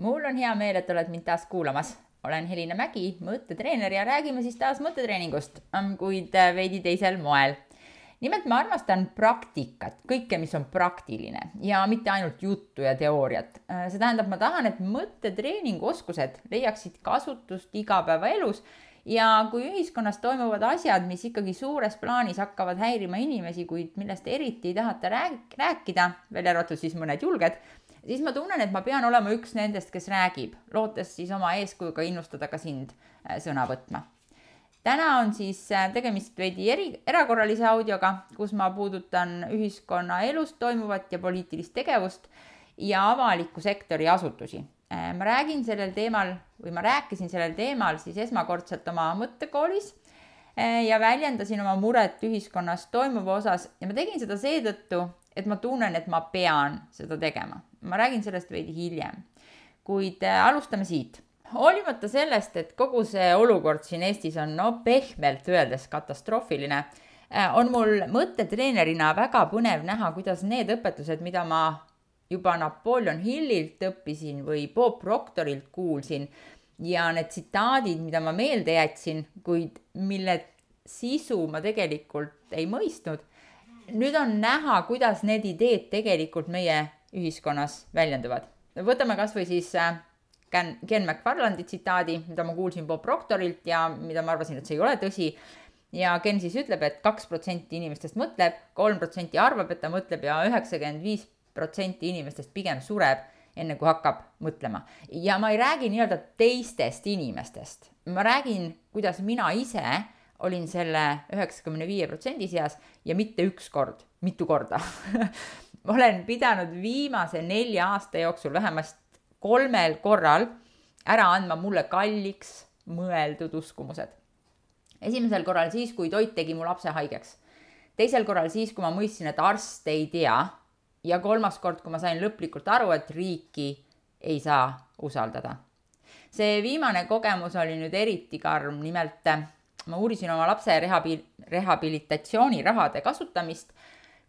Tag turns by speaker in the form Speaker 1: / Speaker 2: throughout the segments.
Speaker 1: mul on hea meel, et oled mind taas kuulamas. olen Helina Mägi, mõttetreener ja räägime siis taas mõttetreeningust, kuid äh, veidi teisel moel. nimelt ma armastan praktikat, kõike, mis on praktiline ja mitte ainult juttu ja teooriat. Äh, see tähendab, ma tahan, et mõttetreeningu oskused leiaksid kasutust igapäevaelus ja kui ühiskonnas toimuvad asjad, mis ikkagi suures plaanis hakkavad häirima inimesi, kuid millest eriti ei taheta rääkida, välja arvatud siis mõned julged siis ma tunnen, et ma pean olema üks nendest, kes räägib, lootes siis oma eeskujuga innustada ka sind äh, sõna võtma. täna on siis äh, tegemist veidi eri, erakorralise audioga, kus ma puudutan ühiskonnaelus toimuvat ja poliitilist tegevust ja avaliku sektori asutusi. Äh, ma räägin sellel teemal või ma rääkisin sellel teemal siis esmakordselt oma mõttekoolis ja väljendasin oma muret ühiskonnas toimuva osas ja ma tegin seda seetõttu, et ma tunnen, et ma pean seda tegema ma räägin sellest veidi hiljem. kuid äh, alustame siit. hoolimata sellest, et kogu see olukord siin Eestis on no pehmelt öeldes katastroofiline, äh, on mul mõttetreenerina väga põnev näha, kuidas need õpetused, mida ma juba Napoleon Hillilt õppisin või Bob Proctorilt kuulsin ja need tsitaadid, mida ma meelde jätsin, kuid mille sisu ma tegelikult ei mõistnud. nüüd on näha, kuidas need ideed tegelikult meie ühiskonnas väljenduvad. võtame kasvõi siis äh, Ken, Ken McFarlandi tsitaadi, mida ma kuulsin Bob Proctorilt ja mida ma arvasin, et see ei ole tõsi. ja Ken siis ütleb et, et kaks protsenti inimestest mõtleb, kolm protsenti arvab, et ta mõtleb ja üheksakümmend viis protsenti inimestest pigem sureb, enne kui hakkab mõtlema. ja ma ei räägi nii-öelda teistest inimestest, ma räägin, kuidas mina ise olin selle üheksakümne viie protsendi seas ja mitte üks kord, mitu korda ma olen pidanud viimase nelja aasta jooksul vähemasti kolmel korral ära andma mulle kalliks mõeldud uskumused. esimesel korral siis, kui toit tegi mu lapse haigeks. teisel korral siis, kui ma mõistsin, et arst ei tea. ja kolmas kord, kui ma sain lõplikult aru, et riiki ei saa usaldada. see viimane kogemus oli nüüd eriti karm, nimelt ma uurisin oma lapse rehabil-, rehabilitatsioonirahade kasutamist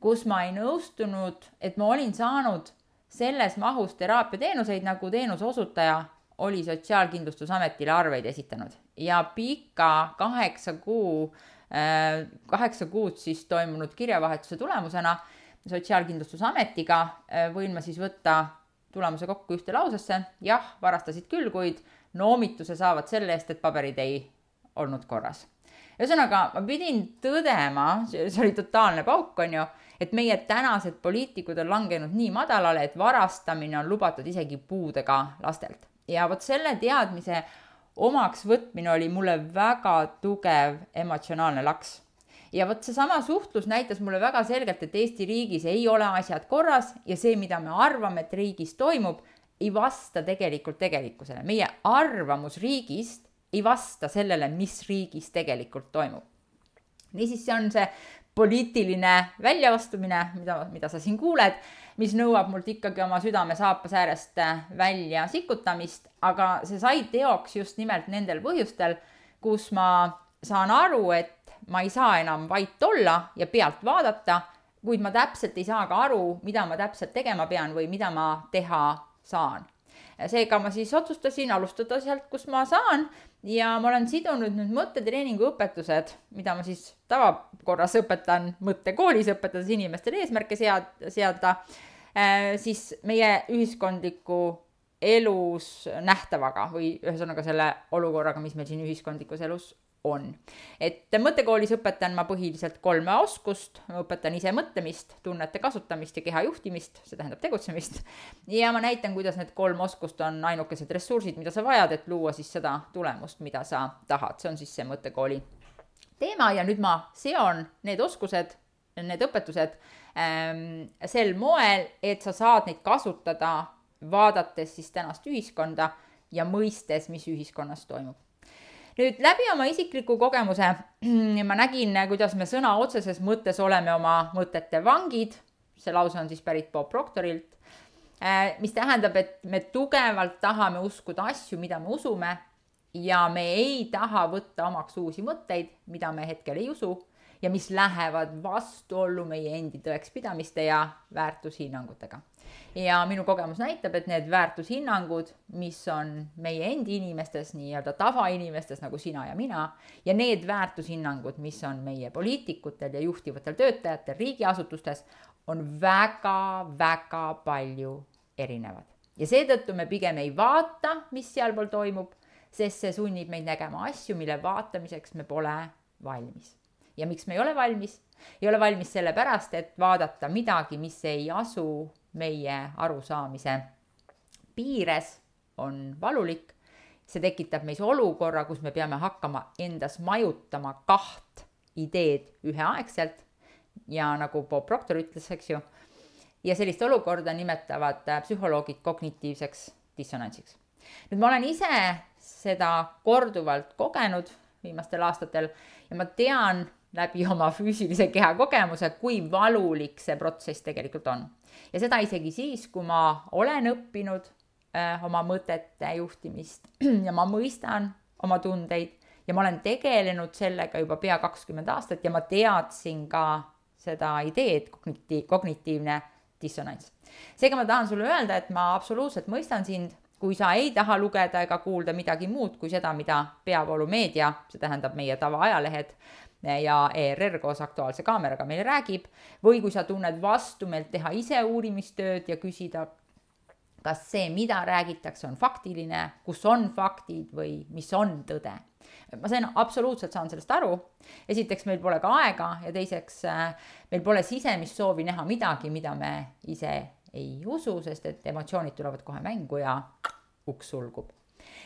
Speaker 1: kus ma ei nõustunud, et ma olin saanud selles mahus teraapiateenuseid, nagu teenuse osutaja oli Sotsiaalkindlustusametile arveid esitanud ja pika kaheksa kuu, äh, kaheksa kuud siis toimunud kirjavahetuse tulemusena Sotsiaalkindlustusametiga äh, võin ma siis võtta tulemuse kokku ühte lausesse, jah, varastasid küll, kuid noomituse saavad selle eest, et paberid ei olnud korras. Ühesõnaga, ma pidin tõdema, see oli totaalne pauk, on ju et meie tänased poliitikud on langenud nii madalale, et varastamine on lubatud isegi puudega lastelt. ja vot selle teadmise omaks võtmine oli mulle väga tugev emotsionaalne laks. ja vot seesama suhtlus näitas mulle väga selgelt, et Eesti riigis ei ole asjad korras ja see, mida me arvame, et riigis toimub, ei vasta tegelikult tegelikkusele. meie arvamus riigist ei vasta sellele, mis riigis tegelikult toimub. Niisiis, see on see poliitiline väljaastumine, mida, mida sa siin kuuled, mis nõuab mult ikkagi oma südame saapas äärest välja sikutamist, aga see sai teoks just nimelt nendel põhjustel, kus ma saan aru, et ma ei saa enam vait olla ja pealt vaadata, kuid ma täpselt ei saa ka aru, mida ma täpselt tegema pean või mida ma teha saan seega ma siis otsustasin alustada sealt, kus ma saan. Ja ma olen sidunud nüüd mõttetreeningu õpetused, mida ma siis tavakorras õpetan mõttekoolis, õpetades inimestele eesmärke sead-, seada, äh, siis meie ühiskondliku elus nähtavaga või ühesõnaga selle olukorraga, mis meil siin ühiskondlikus elus on. et mõttekoolis õpetan ma põhiliselt kolme oskust, ma õpetan ise mõtlemist, tunnete kasutamist ja keha juhtimist, see tähendab tegutsemist. ja ma näitan, kuidas need kolm oskust on ainukesed ressursid, mida sa vajad, et luua siis seda tulemust, mida sa tahad, see on siis see mõttekooli teema ja nüüd ma seon need oskused, need õpetused ähm, sel moel, et sa saad neid kasutada, vaadates siis tänast ühiskonda ja mõistes, mis ühiskonnas toimub nüüd läbi oma isikliku kogemuse ma nägin, kuidas me sõna otseses mõttes oleme oma mõtete vangid. see lause on siis pärit Bob Proctorilt. Äh, mis tähendab, et me tugevalt tahame uskuda asju, mida me usume ja me ei taha võtta omaks uusi mõtteid, mida me hetkel ei usu ja mis lähevad vastuollu meie endi tõekspidamiste ja väärtushinnangutega. Ja minu kogemus näitab, et need väärtushinnangud, mis on meie endi inimestes, nii-öelda tavainimestes nagu sina ja mina, ja need väärtushinnangud, mis on meie poliitikutel ja juhtivatel töötajatel riigiasutustes, on väga-väga palju erinevad. ja seetõttu me pigem ei vaata, mis sealpool toimub, sest see sunnib meid nägema asju, mille vaatamiseks me pole valmis. Ja miks me ei ole valmis? ei ole valmis sellepärast, et vaadata midagi, mis ei asu meie arusaamise piires, on valulik. see tekitab meis olukorra, kus me peame hakkama endas majutama kaht ideed üheaegselt. ja nagu Bob Proctor ütles, eks ju, ja sellist olukorda nimetavad psühholoogid kognitiivseks dissonantsiks. nüüd ma olen ise seda korduvalt kogenud viimastel aastatel ja ma tean läbi oma füüsilise keha kogemuse, kui valulik see protsess tegelikult on. ja seda isegi siis, kui ma olen õppinud äh, oma mõtete juhtimist ja ma mõistan oma tundeid ja ma olen tegelenud sellega juba pea kakskümmend aastat ja ma teadsin ka seda ideed, kogniti-, kognitiivne dissonants. seega ma tahan sulle öelda, et ma absoluutselt mõistan sind, kui sa ei taha lugeda ega kuulda midagi muud kui seda, mida peavoolumeedia, see tähendab meie tavaajalehed, ja ERR koos Aktuaalse Kaameraga meile räägib, või kui sa tunned vastumeelt teha ise uurimistööd ja küsida, kas see, mida räägitakse, on faktiline, kus on faktid või mis on tõde. ma sain, absoluutselt saan sellest aru. esiteks, meil pole ka aega ja teiseks, meil pole sisemist soovi näha midagi, mida me ise ei usu, sest et emotsioonid tulevad kohe mängu ja uks sulgub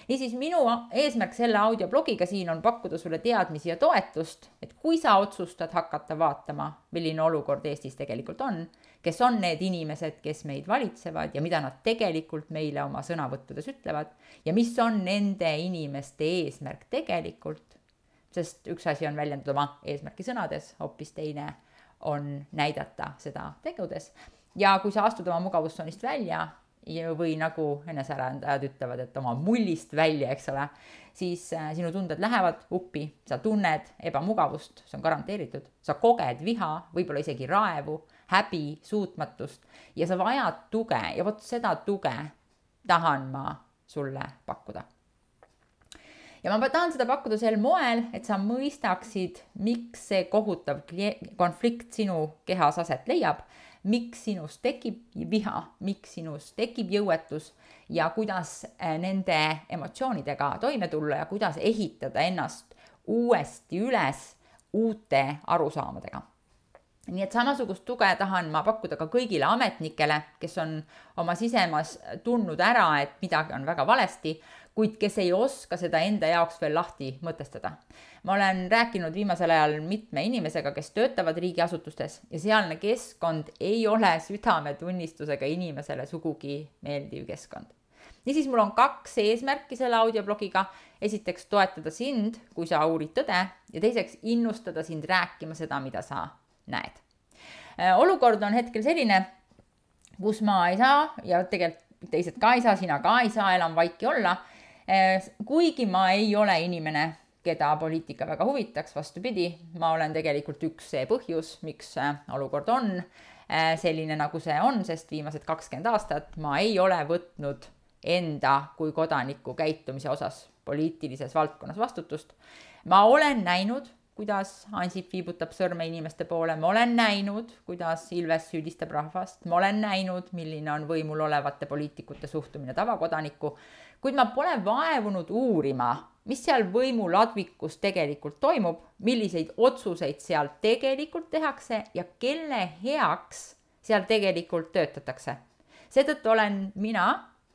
Speaker 1: niisiis, minu eesmärk selle audioblogiga siin on pakkuda sulle teadmisi ja toetust, et kui sa otsustad hakata vaatama, milline olukord Eestis tegelikult on, kes on need inimesed, kes meid valitsevad ja mida nad tegelikult meile oma sõnavõttudes ütlevad ja mis on nende inimeste eesmärk tegelikult. sest üks asi on väljendada oma eesmärki sõnades, hoopis teine on näidata seda tegudes. ja kui sa astud oma mugavustsoonist välja või nagu enesearendajad ütlevad, et oma mullist välja, eks ole, siis äh, sinu tunded lähevad uppi, sa tunned ebamugavust, see on garanteeritud, sa koged viha, võib-olla isegi raevu, häbi, suutmatust ja sa vajad tuge ja vot seda tuge tahan ma sulle pakkuda. ja ma tahan seda pakkuda sel moel, et sa mõistaksid, miks see kohutav konflikt sinu kehas aset leiab miks sinus tekib viha, miks sinus tekib jõuetus ja kuidas äh, nende emotsioonidega toime tulla ja kuidas ehitada ennast uuesti üles uute arusaamadega. Nii et samasugust tuge tahan ma pakkuda ka kõigile ametnikele, kes on oma sisemas tundnud ära, et midagi on väga valesti, kuid kes ei oska seda enda jaoks veel lahti mõtestada. ma olen rääkinud viimasel ajal mitme inimesega, kes töötavad riigiasutustes ja sealne keskkond ei ole südametunnistusega inimesele sugugi meeldiv keskkond. niisiis, mul on kaks eesmärki selle audioblogiga. esiteks toetada sind, kui sa uurid tõde ja teiseks innustada sind rääkima seda, mida sa näed. olukord on hetkel selline, kus ma ei saa ja tegelikult teised ka ei saa, sina ka ei saa enam vaiki olla kuigi ma ei ole inimene, keda poliitika väga huvitaks, vastupidi, ma olen tegelikult üks see põhjus, miks olukord on eh, selline, nagu see on, sest viimased kakskümmend aastat ma ei ole võtnud enda kui kodaniku käitumise osas poliitilises valdkonnas vastutust. ma olen näinud, kuidas Ansip viibutab sõrme inimeste poole, ma olen näinud, kuidas Ilves süüdistab rahvast, ma olen näinud, milline on võimul olevate poliitikute suhtumine tavakodanikku kuid ma pole vaevunud uurima, mis seal võimuladvikus tegelikult toimub, milliseid otsuseid seal tegelikult tehakse ja kelle heaks seal tegelikult töötatakse. seetõttu olen mina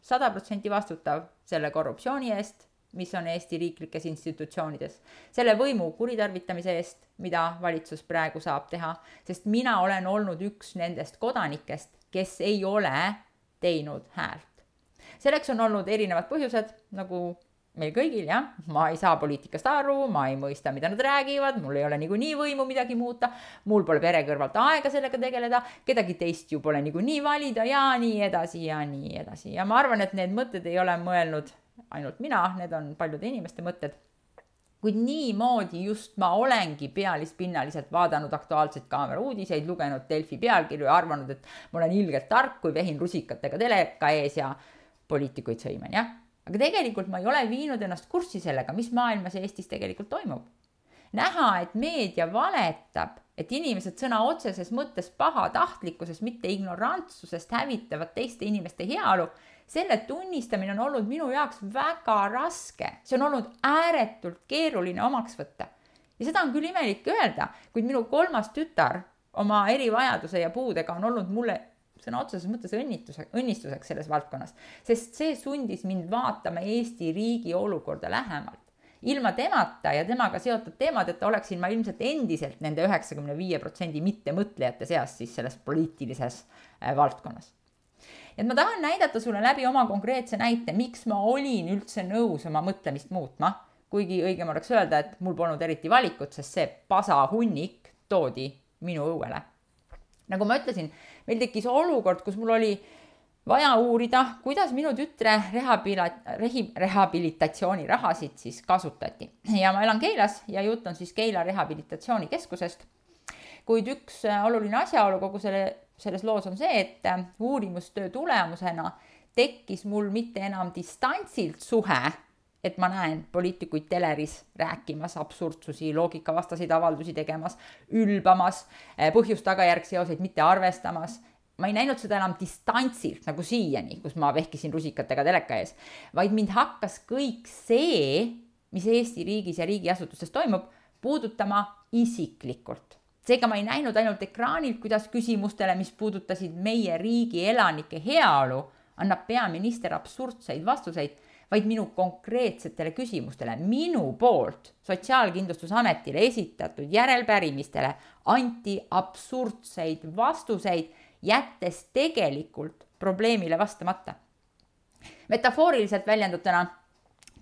Speaker 1: sada protsenti vastutav selle korruptsiooni eest, mis on Eesti riiklikes institutsioonides, selle võimu kuritarvitamise eest, mida valitsus praegu saab teha, sest mina olen olnud üks nendest kodanikest, kes ei ole teinud häält selleks on olnud erinevad põhjused, nagu meil kõigil jah, ma ei saa poliitikast aru, ma ei mõista, mida nad räägivad, mul ei ole niikuinii võimu midagi muuta, mul pole pere kõrvalt aega sellega tegeleda, kedagi teist ju pole niikuinii valida ja nii edasi ja nii edasi ja ma arvan, et need mõtted ei ole mõelnud ainult mina, need on paljude inimeste mõtted. kuid niimoodi just ma olengi pealispinnaliselt vaadanud Aktuaalseid Kaamera uudiseid, lugenud Delfi pealkirju ja arvanud, et ma olen ilgelt tark, kui vehin rusikatega teleka ees ja poliitikuid sõiman, jah. aga tegelikult ma ei ole viinud ennast kurssi sellega, mis maailmas ja Eestis tegelikult toimub. näha, et meedia valetab, et inimesed sõna otseses mõttes pahatahtlikkusest, mitte ignorantsusest hävitavad teiste inimeste heaolu selle tunnistamine on olnud minu jaoks väga raske, see on olnud ääretult keeruline omaks võtta. ja seda on küll imelik öelda, kuid minu kolmas tütar oma erivajaduse ja puudega on olnud mulle sõna otseses mõttes õnnituse, õnnistuseks selles valdkonnas, sest see sundis mind vaatama Eesti riigi olukorda lähemalt. ilma temata ja temaga seotud teemadeta oleksin ma ilmselt endiselt nende üheksakümne viie protsendi mittemõtlejate seas siis selles poliitilises äh, valdkonnas et ma tahan näidata sulle läbi oma konkreetse näite, miks ma olin üldse nõus oma mõtlemist muutma, kuigi õigem oleks öelda, et mul polnud eriti valikut, sest see pasahunnik toodi minu õuele. Nagu ma ütlesin, meil tekkis olukord, kus mul oli vaja uurida, kuidas minu tütre rehabilit-, rehi-, rehabilitatsioonirahasid siis kasutati. ja ma elan Keilas ja jutt on siis Keila Rehabilitatsioonikeskusest. kuid üks oluline asjaolu kogu selle selles loos on see, et äh, uurimustöö tulemusena tekkis mul mitte enam distantsilt suhe, et ma näen poliitikuid teleris rääkimas absurdsusi, loogikavastaseid avaldusi tegemas, ülbamas, äh, põhjus-tagajärg seoseid mitte arvestamas. Ma ei näinud seda enam distantsilt nagu siiani, kus ma vehkisin rusikatega teleka ees, vaid mind hakkas kõik see, mis Eesti riigis ja riigiasutustes toimub, puudutama isiklikult. Seega ma ei näinud ainult ekraanilt, kuidas küsimustele, mis puudutasid meie riigi elanike heaolu, annab peaminister absurdseid vastuseid, vaid minu konkreetsetele küsimustele, minu poolt Sotsiaalkindlustusametile esitatud järelpärimistele anti absurdseid vastuseid, jättes tegelikult probleemile vastamata. metafooriliselt väljendutuna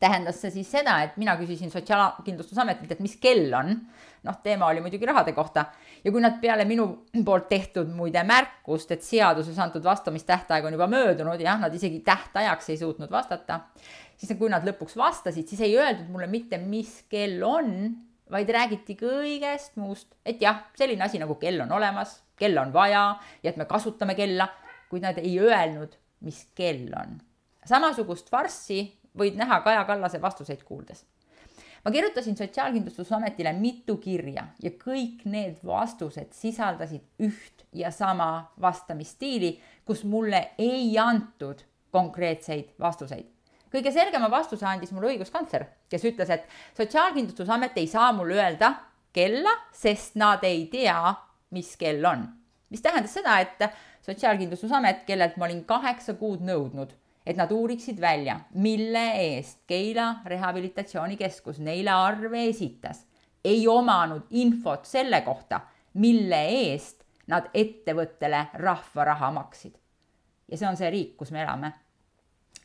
Speaker 1: tähendas see siis seda, et mina küsisin Sotsiaalkindlustusametilt, et mis kell on. noh, teema oli muidugi rahade kohta ja kui nad peale minu poolt tehtud muide märkust, et seaduses antud vastamistähtaeg on juba möödunud, jah, nad isegi tähtajaks ei suutnud vastata, siis kui nad lõpuks vastasid, siis ei öeldud mulle mitte, mis kell on, vaid räägiti kõigest muust, et jah, selline asi nagu kell on olemas, kell on vaja ja et me kasutame kella, kuid nad ei öelnud, mis kell on. samasugust farssi võid näha Kaja Kallase vastuseid kuuldes. ma kirjutasin Sotsiaalkindlustusametile mitu kirja ja kõik need vastused sisaldasid üht ja sama vastamisstiili, kus mulle ei antud konkreetseid vastuseid. kõige selgema vastuse andis mulle õiguskantsler, kes ütles, et Sotsiaalkindlustusamet ei saa mulle öelda kella, sest nad ei tea, mis kell on. mis tähendas seda, et Sotsiaalkindlustusamet, kellelt ma olin kaheksa kuud nõudnud et nad uuriksid välja, mille eest Keila Rehabilitatsioonikeskus neile arve esitas, ei omanud infot selle kohta, mille eest nad ettevõttele rahva raha maksid. ja see on see riik, kus me elame.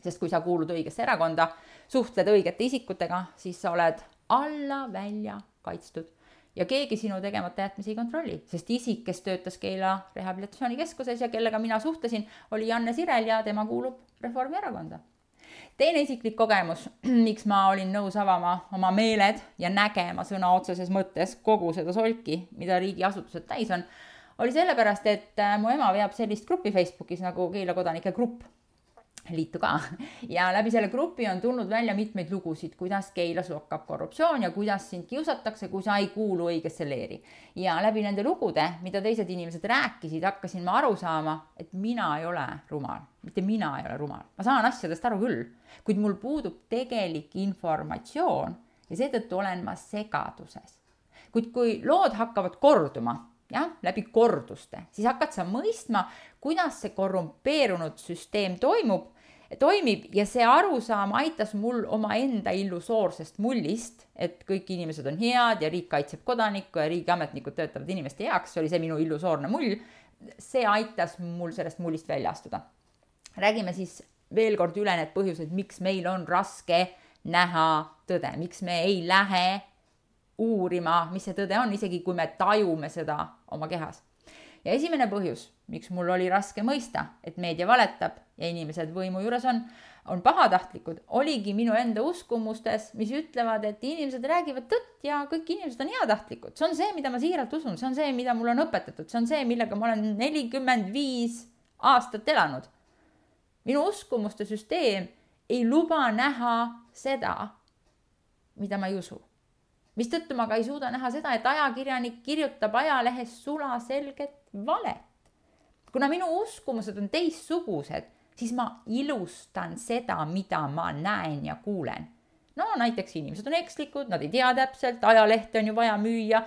Speaker 1: sest kui sa kuulud õigesse erakonda, suhtled õigete isikutega, siis sa oled alla välja kaitstud ja keegi sinu tegemata jätmisi ei kontrolli, sest isik, kes töötas Keila Rehabilitatsioonikeskuses ja kellega mina suhtlesin, oli Janne Sirel ja tema kuulub Reformierakonda. teine isiklik kogemus, miks ma olin nõus avama oma meeled ja nägema sõna otseses mõttes kogu seda solki, mida riigiasutused täis on, oli sellepärast, et äh, mu ema veab sellist gruppi Facebookis nagu Keila kodanike grupp liitu ka ja läbi selle grupi on tulnud välja mitmeid lugusid, kuidas Keilas lokkab korruptsioon ja kuidas sind kiusatakse, kui sa ei kuulu õigesse leeri. ja läbi nende lugude, mida teised inimesed rääkisid, hakkasin ma aru saama, et mina ei ole rumal, mitte mina ei ole rumal, ma saan asjadest aru küll, kuid mul puudub tegelik informatsioon ja seetõttu olen ma segaduses. kuid kui lood hakkavad korduma jah, läbi korduste, siis hakkad sa mõistma, kuidas see korrumpeerunud süsteem toimub toimib ja see arusaam aitas mul omaenda illusoorsest mullist, et kõik inimesed on head ja riik kaitseb kodanikku ja riigiametnikud töötavad inimeste heaks, see oli see minu illusoorne mull. see aitas mul sellest mullist välja astuda. räägime siis veel kord üle need põhjused, miks meil on raske näha tõde, miks me ei lähe uurima, mis see tõde on, isegi kui me tajume seda oma kehas ja esimene põhjus, miks mul oli raske mõista, et meedia valetab ja inimesed võimu juures on, on pahatahtlikud, oligi minu enda uskumustes, mis ütlevad, et inimesed räägivad tõtt ja kõik inimesed on heatahtlikud. see on see, mida ma siiralt usun, see on see, mida mulle on õpetatud, see on see, millega ma olen nelikümmend viis aastat elanud. minu uskumuste süsteem ei luba näha seda, mida ma ei usu. mistõttu ma ka ei suuda näha seda, et ajakirjanik kirjutab ajalehes sulaselget valet. kuna minu uskumused on teistsugused siis ma ilustan seda, mida ma näen ja kuulen. no näiteks inimesed on ekslikud, nad ei tea täpselt, ajalehte on ju vaja müüa,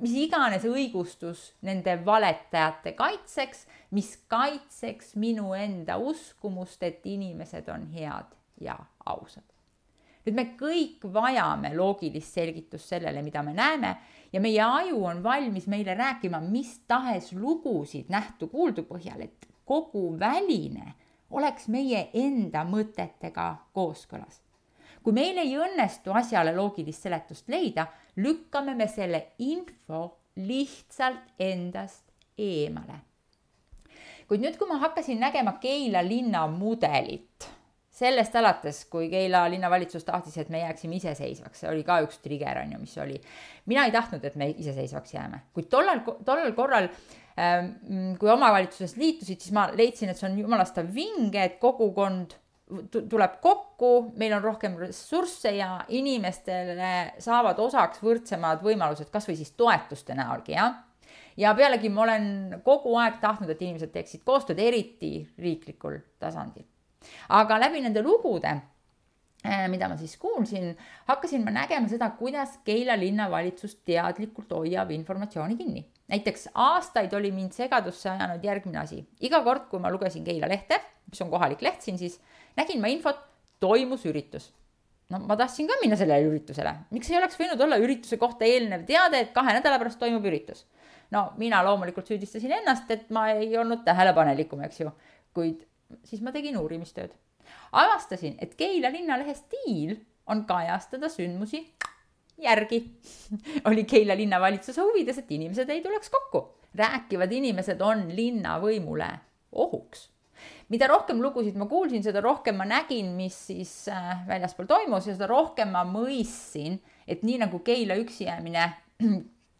Speaker 1: mis iganes õigustus nende valetajate kaitseks, mis kaitseks minu enda uskumust, et inimesed on head ja ausad. Nüüd me kõik vajame loogilist selgitust sellele, mida me näeme ja meie aju on valmis meile rääkima mis tahes lugusid nähtu-kuuldu põhjal, et kogu väline oleks meie enda mõtetega kooskõlas. kui meil ei õnnestu asjale loogilist seletust leida, lükkame me selle info lihtsalt endast eemale. kuid nüüd, kui ma hakkasin nägema Keila linna mudelit, sellest alates, kui Keila linnavalitsus tahtis, et me jääksime iseseisvaks, see oli ka üks trigger on ju, mis oli. mina ei tahtnud, et me iseseisvaks jääme, kuid tollal, tollel korral äh, Ehm, kui omavalitsuses liitusid, siis ma leidsin, et see on jumalastav vinge, et kogukond tuleb kokku, meil on rohkem ressursse ja inimestele saavad osaks võrdsemad võimalused, kasvõi siis toetuste näolgi, jah. ja pealegi ma olen kogu aeg tahtnud, et inimesed teeksid koostööd, eriti riiklikul tasandil. Aga läbi nende lugude eh, mida ma siis kuulsin, hakkasin ma nägema seda, kuidas Keila linnavalitsus teadlikult hoiab informatsiooni kinni näiteks aastaid oli mind segadusse ajanud järgmine asi. iga kord, kui ma lugesin Keila lehte, mis on kohalik leht siin, siis nägin ma infot, toimus üritus. no ma tahtsin ka minna sellele üritusele, miks ei oleks võinud olla ürituse kohta eelnev teade, et kahe nädala pärast toimub üritus. no mina loomulikult süüdistasin ennast, et ma ei olnud tähelepanelikum, eks ju, kuid siis ma tegin uurimistööd. avastasin, et Keila linnalehe stiil on kajastada sündmusi järgi oli Keila linnavalitsuse huvides, et inimesed ei tuleks kokku. rääkivad inimesed on linnavõimule ohuks. mida rohkem lugusid ma kuulsin, seda rohkem ma nägin, mis siis äh, väljaspool toimus ja seda rohkem ma mõistsin, et nii nagu Keila üksi jäämine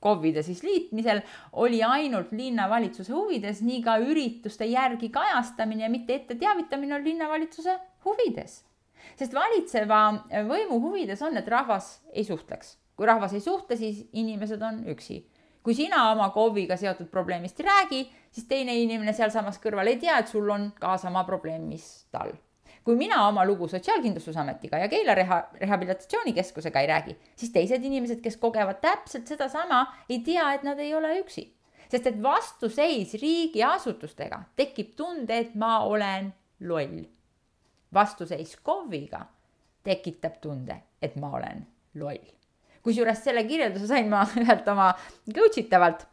Speaker 1: KOV-ide siis liitmisel oli ainult linnavalitsuse huvides, nii ka ürituste järgi kajastamine ja mitte ette teavitamine on linnavalitsuse huvides sest valitseva võimu huvides on, et rahvas ei suhtleks. kui rahvas ei suhtle, siis inimesed on üksi. kui sina oma KOV-iga seotud probleemist ei räägi, siis teine inimene sealsamas kõrval ei tea, et sul on ka sama probleem, mis tal. Kui mina oma lugu Sotsiaalkindlustusametiga ja Keila reha-, rehabilitatsioonikeskusega ei räägi, siis teised inimesed, kes kogevad täpselt sedasama, ei tea, et nad ei ole üksi. Sest et vastuseis riigiasutustega tekib tunde, et ma olen loll. Vastuseis KOV-iga tekitab tunde, et ma olen loll. kusjuures selle kirjelduse sain ma ühelt oma coach itavalt,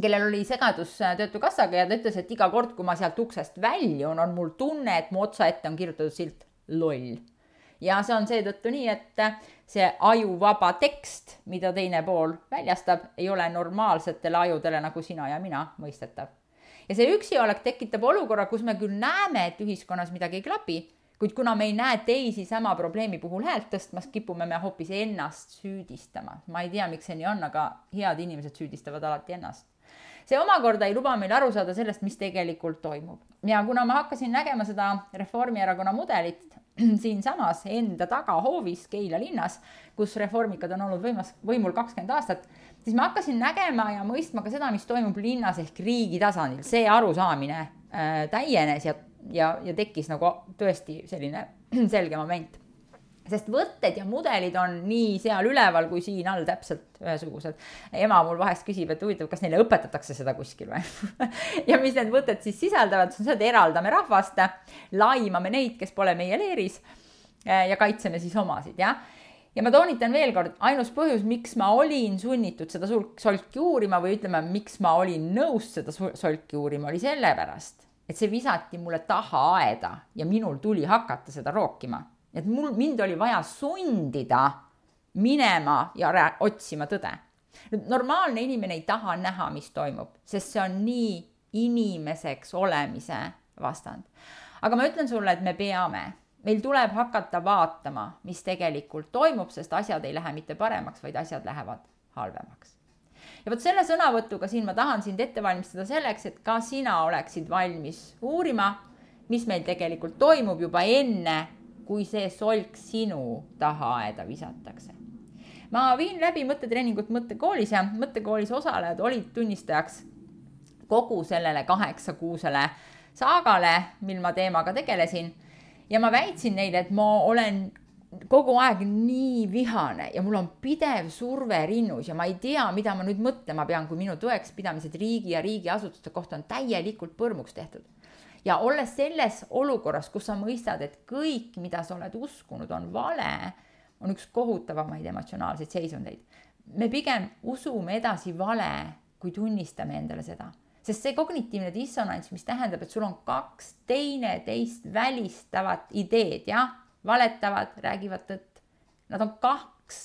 Speaker 1: kellel oli segadus Töötukassaga ja ta ütles, et iga kord, kui ma sealt uksest väljun, on mul tunne, et mu otsa ette on kirjutatud silt loll. ja see on seetõttu nii, et see ajuvaba tekst, mida teine pool väljastab, ei ole normaalsetele ajudele nagu sina ja mina mõistetav. ja see üksiolek tekitab olukorra, kus me küll näeme, et ühiskonnas midagi ei klapi kuid kuna me ei näe teisi sama probleemi puhul häält tõstmas, kipume me hoopis ennast süüdistama. ma ei tea, miks see nii on, aga head inimesed süüdistavad alati ennast. See omakorda ei luba meil aru saada sellest, mis tegelikult toimub. ja kuna ma hakkasin nägema seda Reformierakonna mudelit siinsamas enda tagahoovis Keila linnas, kus reformikad on olnud võimas, võimul kakskümmend aastat, siis ma hakkasin nägema ja mõistma ka seda, mis toimub linnas ehk riigi tasandil. see arusaamine äh, täienes ja ja, ja tekkis nagu tõesti selline selge moment. Sest võtted ja mudelid on nii seal üleval kui siin all täpselt ühesugused. ema mul vahest küsib, et huvitav, kas neile õpetatakse seda kuskil või ja mis need võtted siis sisaldavad, see on see, et eraldame rahvast, laimame neid, kes pole meie leeris ja kaitseme siis omasid, jah ja ma toonitan veel kord, ainus põhjus, miks ma olin sunnitud seda solki uurima või ütleme, miks ma olin nõus seda solki uurima, oli sellepärast, et see visati mulle taha aeda ja minul tuli hakata seda rookima. Et mul, mind oli vaja sundida minema ja otsima tõde. nüüd normaalne inimene ei taha näha, mis toimub, sest see on nii inimeseks olemise vastand. aga ma ütlen sulle, et me peame, meil tuleb hakata vaatama, mis tegelikult toimub, sest asjad ei lähe mitte paremaks, vaid asjad lähevad halvemaks. ja vot selle sõnavõtuga siin ma tahan sind ette valmistada selleks, et ka sina oleksid valmis uurima, mis meil tegelikult toimub juba enne, kui see solk sinu taha aeda visatakse ma viin läbi mõttetreeningut mõttekoolis ja mõttekoolis osalejad olid tunnistajaks kogu sellele kaheksakuusele saagale, mil ma teemaga tegelesin. ja ma väitsin neile, et ma olen kogu aeg nii vihane ja mul on pidev surve rinnus ja ma ei tea, mida ma nüüd mõtlema pean, kui minu tõekspidamised riigi ja riigiasutuste kohta on täielikult põrmuks tehtud. Ja olles selles olukorras, kus sa mõistad, et kõik, mida sa oled uskunud, on vale on üks kohutavamaid emotsionaalseid seisundeid. me pigem usume edasi vale, kui tunnistame endale seda, sest see kognitiivne dissonants, mis tähendab, et sul on kaks teineteist välistavat ideed, jah, valetavad, räägivad tõtt. Nad on kaks,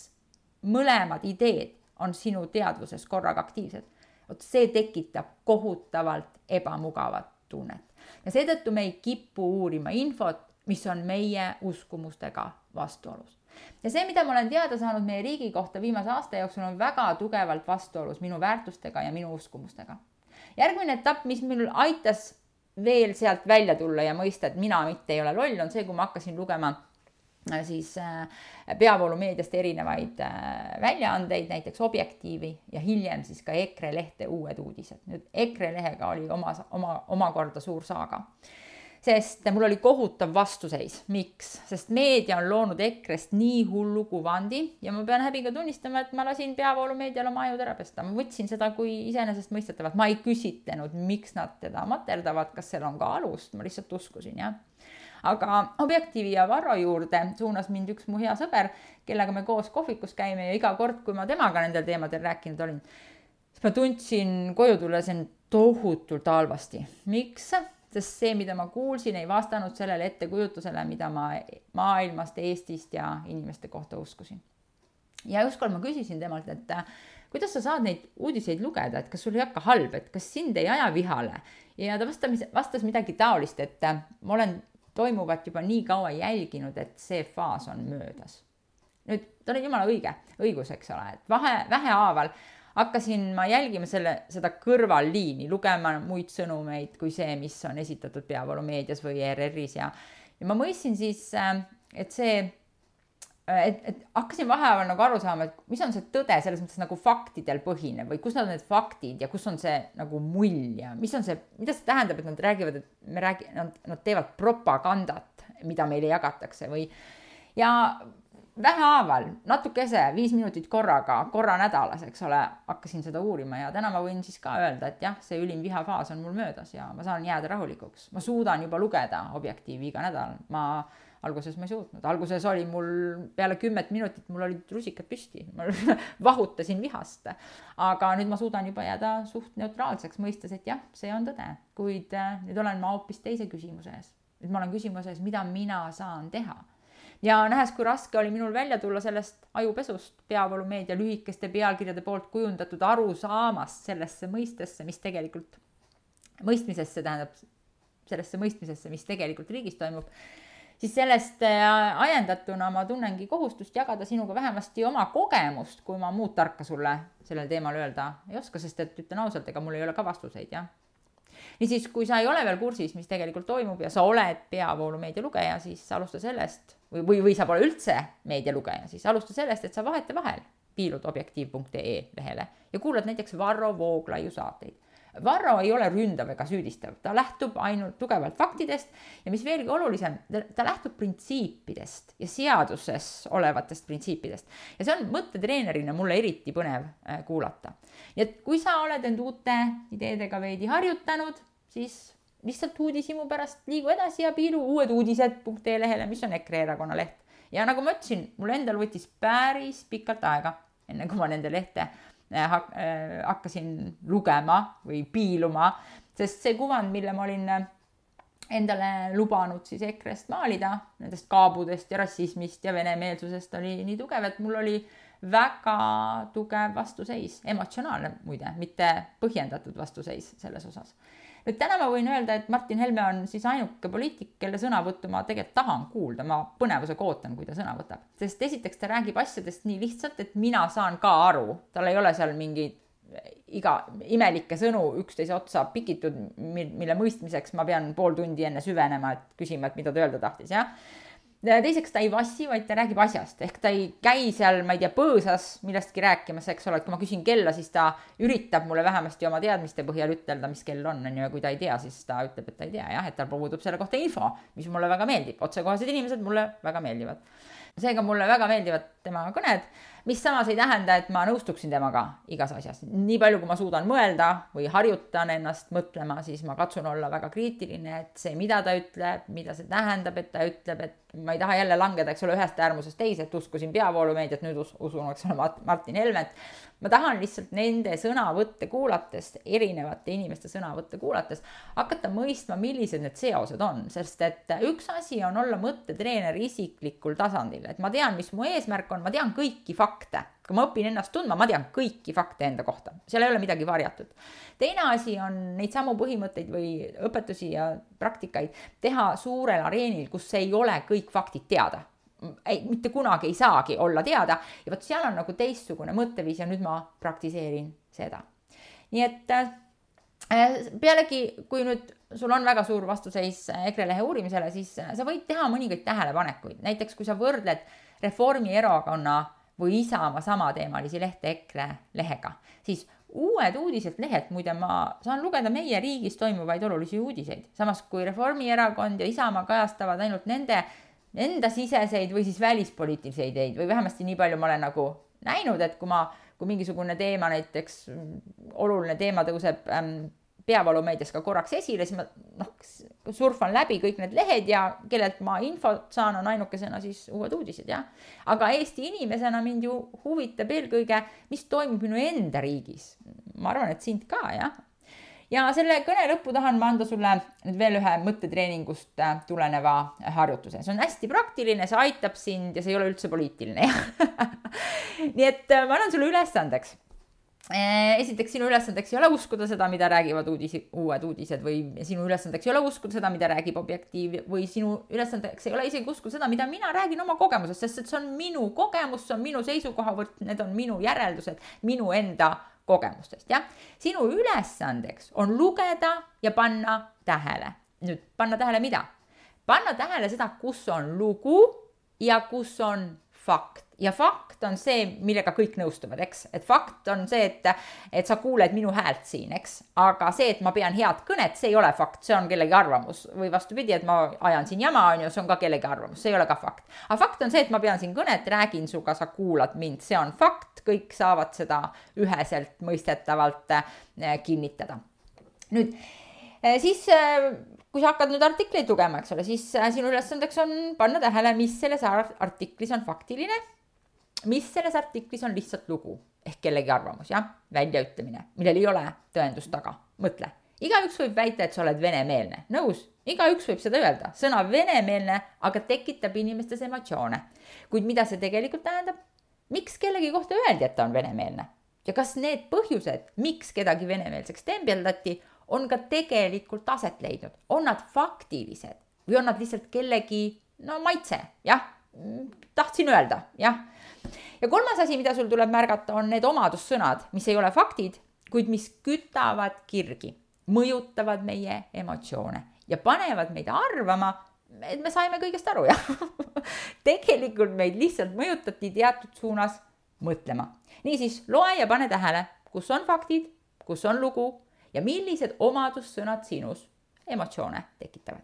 Speaker 1: mõlemad ideed on sinu teadvuses korraga aktiivsed. vot see tekitab kohutavalt ebamugavat tunnet ja seetõttu me ei kipu uurima infot, mis on meie uskumustega vastuolus ja see, mida ma olen teada saanud meie riigi kohta viimase aasta jooksul, on väga tugevalt vastuolus minu väärtustega ja minu uskumustega. järgmine etapp, mis minul aitas veel sealt välja tulla ja mõista, et mina mitte ei ole loll, on see, kui ma hakkasin lugema siis äh, peavoolumeediast erinevaid äh, väljaandeid, näiteks Objektiivi ja hiljem siis ka EKRE lehte Uued uudised. nüüd EKRE lehega oli oma, oma, omakorda suur saaga sest mul oli kohutav vastuseis. miks? sest meedia on loonud EKRE-st nii hullu kuvandi ja ma pean häbiga tunnistama, et ma lasin peavoolumeedial oma ajud ära pesta. ma võtsin seda kui iseenesestmõistetavat, ma ei küsitlenud, miks nad teda materdavad, kas seal on ka alust, ma lihtsalt uskusin, jah aga Objektiivi ja Varro juurde suunas mind üks mu hea sõber, kellega me koos kohvikus käime ja iga kord, kui ma temaga nendel teemadel rääkinud olin, siis ma tundsin koju tulles end tohutult halvasti. miks? sest see, mida ma kuulsin, ei vastanud sellele ettekujutusele, mida ma maailmast, Eestist ja inimeste kohta uskusin. ja ükskord ma küsisin temalt, et kuidas sa saad neid uudiseid lugeda, et kas sul ei hakka halb, et kas sind ei aja vihale ja ta vastas, vastas midagi taolist, et ma olen toimuvat juba nii kaua jälginud, et see faas on möödas. nüüd tal on jumala õige, õigus, eks ole, et vahe, vähehaaval hakkasin ma jälgima selle, seda kõrvalliini, lugema muid sõnumeid kui see, mis on esitatud peavoolumeedias või ERR-is ja, ja ma mõistsin siis, äh, et see, et, et hakkasin vaheajal nagu aru saama, et mis on see tõde selles mõttes nagu faktidel põhinev või kus on need faktid ja kus on see nagu mull ja mis on see, mida see tähendab, et nad räägivad, et me räägi-, nad, nad teevad propagandat, mida meile jagatakse või ja vähehaaval, natukese, viis minutit korraga, korra nädalas, eks ole, hakkasin seda uurima ja täna ma võin siis ka öelda, et jah, see ülim vihafaas on mul möödas ja ma saan jääda rahulikuks. ma suudan juba lugeda Objektiivi iga nädal, ma alguses ma ei suutnud, alguses oli mul peale kümmet minutit, mul olid rusikad püsti, ma vahutasin vihast. aga nüüd ma suudan juba jääda suht neutraalseks, mõistes, et jah, see on tõde, kuid äh, nüüd olen ma hoopis teise küsimuse ees. nüüd ma olen küsimuse ees, mida mina saan teha ja nähes, kui raske oli minul välja tulla sellest ajupesust, peavoolumeedia lühikeste pealkirjade poolt kujundatud arusaamast sellesse mõistesse, mis tegelikult, mõistmisesse tähendab, sellesse mõistmisesse, mis tegelikult riigis toimub, siis sellest äh, ajendatuna ma tunnengi kohustust jagada sinuga vähemasti oma kogemust, kui ma muud tarka sulle sellel teemal öelda ei oska, sest et ütlen ausalt, ega mul ei ole ka vastuseid, jah niisiis, kui sa ei ole veel kursis, mis tegelikult toimub ja sa oled peavoolumeedia lugeja, siis alusta sellest või, või, või sa pole üldse meedialugeja, siis alusta sellest, et sa vahetevahel piilud objektiiv.ee lehele ja kuulad näiteks Varro Vooglaiu saateid. Varro ei ole ründav ega süüdistav, ta lähtub ainult tugevalt faktidest ja mis veelgi olulisem, ta lähtub printsiipidest ja seaduses olevatest printsiipidest. ja see on mõttetreenerina mulle eriti põnev äh, kuulata. nii et kui sa oled end uute ideedega veidi harjutanud, siis lihtsalt uudishimu pärast liigu edasi ja piilu uued uudised.ee lehele, mis on EKRE erakonna leht. ja nagu ma ütlesin, mul endal võttis päris pikalt aega, enne kui ma nende lehte hak- äh,, hakkasin lugema või piiluma, sest see kuvand, mille ma olin äh, endale lubanud siis EKRE-st maalida, nendest kaabudest ja rassismist ja venemeelsusest oli nii tugev, et mul oli väga tugev vastuseis, emotsionaalne muide, mitte põhjendatud vastuseis selles osas nüüd täna ma võin öelda, et Martin Helme on siis ainuke poliitik, kelle sõnavõttu ma tegelikult tahan kuulda, ma põnevusega ootan, kui ta sõna võtab. sest esiteks ta räägib asjadest nii lihtsalt, et mina saan ka aru, tal ei ole seal mingeid iga imelikke sõnu üksteise otsa pikitud, mille mõistmiseks ma pean pool tundi enne süvenema, et küsima, et mida ta öelda tahtis, jah teiseks ta ei vassi, vaid ta räägib asjast, ehk ta ei käi seal, ma ei tea, põõsas millestki rääkimas, eks ole, et kui ma küsin kella, siis ta üritab mulle vähemasti oma teadmiste põhjal ütelda, mis kell on, on ju, ja kui ta ei tea, siis ta ütleb, et ta ei tea jah, et tal puudub selle kohta info, mis mulle väga meeldib, otsekohesed inimesed mulle väga meeldivad. seega mulle väga meeldivad tema kõned mis samas ei tähenda, et ma nõustuksin temaga igas asjas. nii palju, kui ma suudan mõelda või harjutan ennast mõtlema, siis ma katsun olla väga kriitiline, et see, mida ta ütleb, mida see tähendab, et ta ütleb, et ma ei taha jälle langeda, eks ole, ühest äärmusest teise, et uskusin peavoolumeediat, nüüd us usun, eks ole, Martin Helmet. ma tahan lihtsalt nende sõnavõtte kuulates, erinevate inimeste sõnavõtte kuulates hakata mõistma, millised need seosed on, sest et üks asi on olla mõttetreener isiklikul tasandil, et ma tean, mis mu eesmärk on, ma tean kõiki fakte. Kui ma õpin ennast tundma, ma tean kõiki fakte enda kohta, seal ei ole midagi varjatud. teine asi on neid samu põhimõtteid või õpetusi ja praktikaid teha suurel areenil, kus ei ole kõik faktid teada. Ei, mitte kunagi ei saagi olla teada. Ja vot seal on nagu teistsugune mõtteviis ja nüüd ma praktiseerin seda. nii et äh, pealegi, kui nüüd sul on väga suur vastuseis EKRE lehe uurimisele, siis sa võid teha mõningaid tähelepanekuid, näiteks kui sa võrdled Reformierakonna või Isamaa samateemalisi lehte EKRE lehega, siis uued uudised, lehed, muide, ma saan lugeda meie riigis toimuvaid olulisi uudiseid, samas kui Reformierakond ja Isamaa kajastavad ainult nende endasiseseid või siis välispoliitilisi ideid või vähemasti nii palju ma olen nagu näinud, et kui ma, kui mingisugune teema näiteks, oluline teema tõuseb ähm, peavoolumeedias ka korraks esile, siis ma noh, surfan läbi kõik need lehed ja kellelt ma infot saan, on ainukesena siis Uued Uudised, jah. aga Eesti inimesena mind ju huvitab eelkõige, mis toimub minu enda riigis. ma arvan, et sind ka, jah. ja selle kõne lõppu tahan ma anda sulle nüüd veel ühe mõttetreeningust äh, tuleneva harjutuse, see on hästi praktiline, see aitab sind ja see ei ole üldse poliitiline, nii et äh, ma annan sulle ülesandeks esiteks, sinu ülesandeks ei ole uskuda seda, mida räägivad uudisi, uued uudised või sinu ülesandeks ei ole uskuda seda, mida räägib Objektiiv või sinu ülesandeks ei ole isegi uskuda seda, mida mina räägin oma kogemusest, sest et see on minu kogemus, see on minu seisukohavõtt, need on minu järeldused minu enda kogemustest, jah. sinu ülesandeks on lugeda ja panna tähele. nüüd panna tähele mida? panna tähele seda, kus on lugu ja kus on fakt ja fakt on see, millega kõik nõustuvad, eks, et fakt on see, et, et sa kuuled minu häält siin, eks, aga see, et ma pean head kõnet, see ei ole fakt, see on kellegi arvamus või vastupidi, et ma ajan siin jama, on ju, see on ka kellegi arvamus, see ei ole ka fakt. aga fakt on see, et ma pean siin kõnet, räägin sinuga, sa kuulad mind, see on fakt, kõik saavad seda üheselt mõistetavalt eh, kinnitada. nüüd eh, siis eh, kui sa hakkad nüüd artikleid lugema, eks ole, siis sinu ülesandeks on panna tähele, mis selles artiklis on faktiline mis selles artiklis on lihtsalt lugu ehk kellegi arvamus, jah, väljaütlemine, millel ei ole tõendust taga. mõtle, igaüks võib väita, et sa oled venemeelne, nõus, igaüks võib seda öelda, sõna venemeelne aga tekitab inimestes emotsioone. kuid mida see tegelikult tähendab? miks kellegi kohta öeldi, et ta on venemeelne? ja kas need põhjused, miks kedagi venemeelseks tembeldati, on ka tegelikult aset leidnud, on nad faktilised või on nad lihtsalt kellegi, no maitse, jah, tahtsin öelda, jah. Ja kolmas asi, mida sul tuleb märgata, on need omadussõnad, mis ei ole faktid, kuid mis kütavad kirgi, mõjutavad meie emotsioone ja panevad meid arvama, et me saime kõigest aru, jah. Tegelikult meid lihtsalt mõjutati teatud suunas mõtlema. niisiis, loe ja pane tähele, kus on faktid, kus on lugu ja millised omadussõnad sinus emotsioone tekitavad.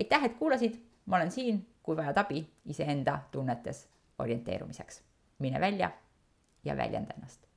Speaker 1: aitäh, et kuulasid, ma olen siin, kui vajad abi iseenda tunnetes orienteerumiseks. mine välja ja väljenda ennast